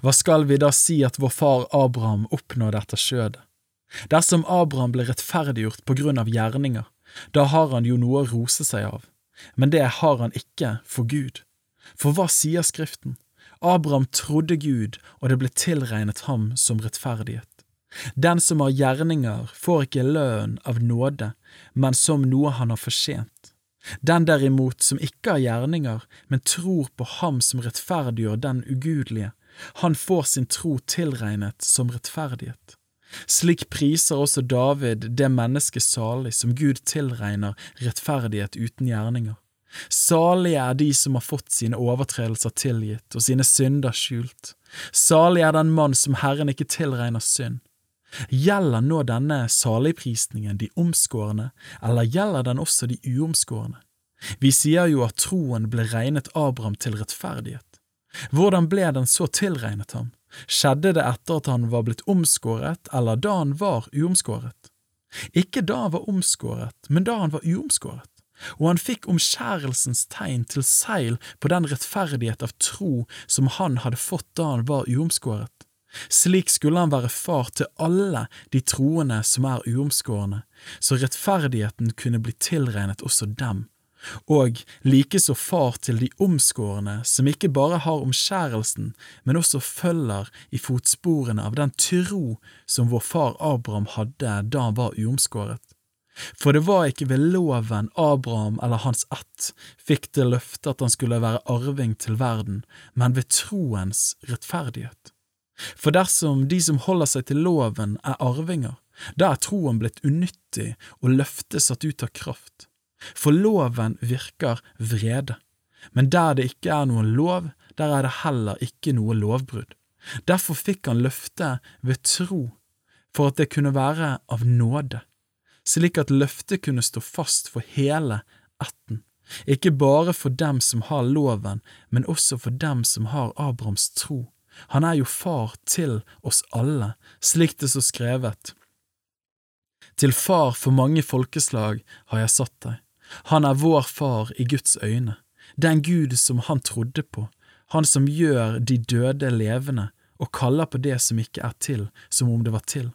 Hva skal vi da si at vår far Abraham oppnådde etter skjødet? Dersom Abraham ble rettferdiggjort på grunn av gjerninger, da har han jo noe å rose seg av, men det har han ikke for Gud. For hva sier Skriften? Abraham trodde Gud, og det ble tilregnet ham som rettferdighet. Den som har gjerninger, får ikke lønn av nåde, men som noe han har fortjent. Den derimot som ikke har gjerninger, men tror på ham som rettferdiggjør den ugudelige, han får sin tro tilregnet som rettferdighet. Slik priser også David det mennesket salig som Gud tilregner rettferdighet uten gjerninger. Salige er de som har fått sine overtredelser tilgitt og sine synder skjult. Salig er den mann som Herren ikke tilregner synd. Gjelder nå denne saligprisningen de omskårne, eller gjelder den også de uomskårne? Vi sier jo at troen ble regnet Abraham til rettferdighet. Hvordan ble den så tilregnet ham? Skjedde det etter at han var blitt omskåret, eller da han var uomskåret? Ikke da han var omskåret, men da han var uomskåret, og han fikk omskjærelsens tegn til seil på den rettferdighet av tro som han hadde fått da han var uomskåret. Slik skulle han være far til alle de troende som er uomskårne, så rettferdigheten kunne bli tilregnet også dem og likeså far til de omskårne, som ikke bare har omskjærelsen, men også følger i fotsporene av den tro som vår far Abraham hadde da han var uomskåret. For det var ikke ved loven Abraham eller hans ett fikk det løftet at han skulle være arving til verden, men ved troens rettferdighet. For dersom de som holder seg til loven er arvinger, da er troen blitt unyttig og løftet satt ut av kraft. For loven virker vrede, men der det ikke er noen lov, der er det heller ikke noe lovbrudd. Derfor fikk han løftet ved tro, for at det kunne være av nåde, slik at løftet kunne stå fast for hele ætten, ikke bare for dem som har loven, men også for dem som har Abrahams tro. Han er jo far til oss alle, slik det så skrevet. Til far for mange folkeslag har jeg satt deg. Han er vår far i Guds øyne, den Gud som han trodde på, han som gjør de døde levende og kaller på det som ikke er til, som om det var til.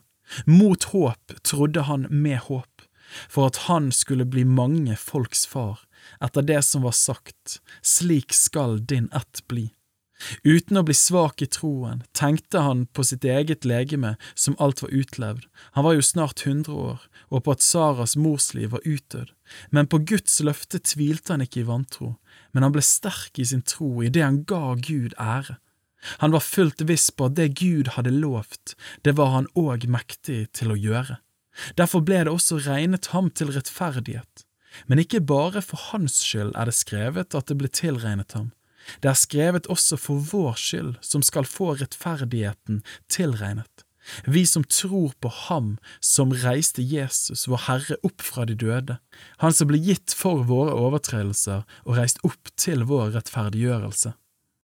Mot håp trodde han med håp, for at han skulle bli mange folks far, etter det som var sagt, slik skal din ett bli. Uten å bli svak i troen tenkte han på sitt eget legeme som alt var utlevd, han var jo snart hundre år, og på at Saras morsliv var utdødd, men på Guds løfte tvilte han ikke i vantro, men han ble sterk i sin tro i det han ga Gud ære. Han var fullt viss på at det Gud hadde lovt, det var han òg mektig til å gjøre. Derfor ble det også regnet ham til rettferdighet. Men ikke bare for hans skyld er det skrevet at det ble tilregnet ham, det er skrevet også for vår skyld, som skal få rettferdigheten tilregnet. Vi som tror på Ham som reiste Jesus, vår Herre, opp fra de døde, Han som ble gitt for våre overtredelser og reist opp til vår rettferdiggjørelse.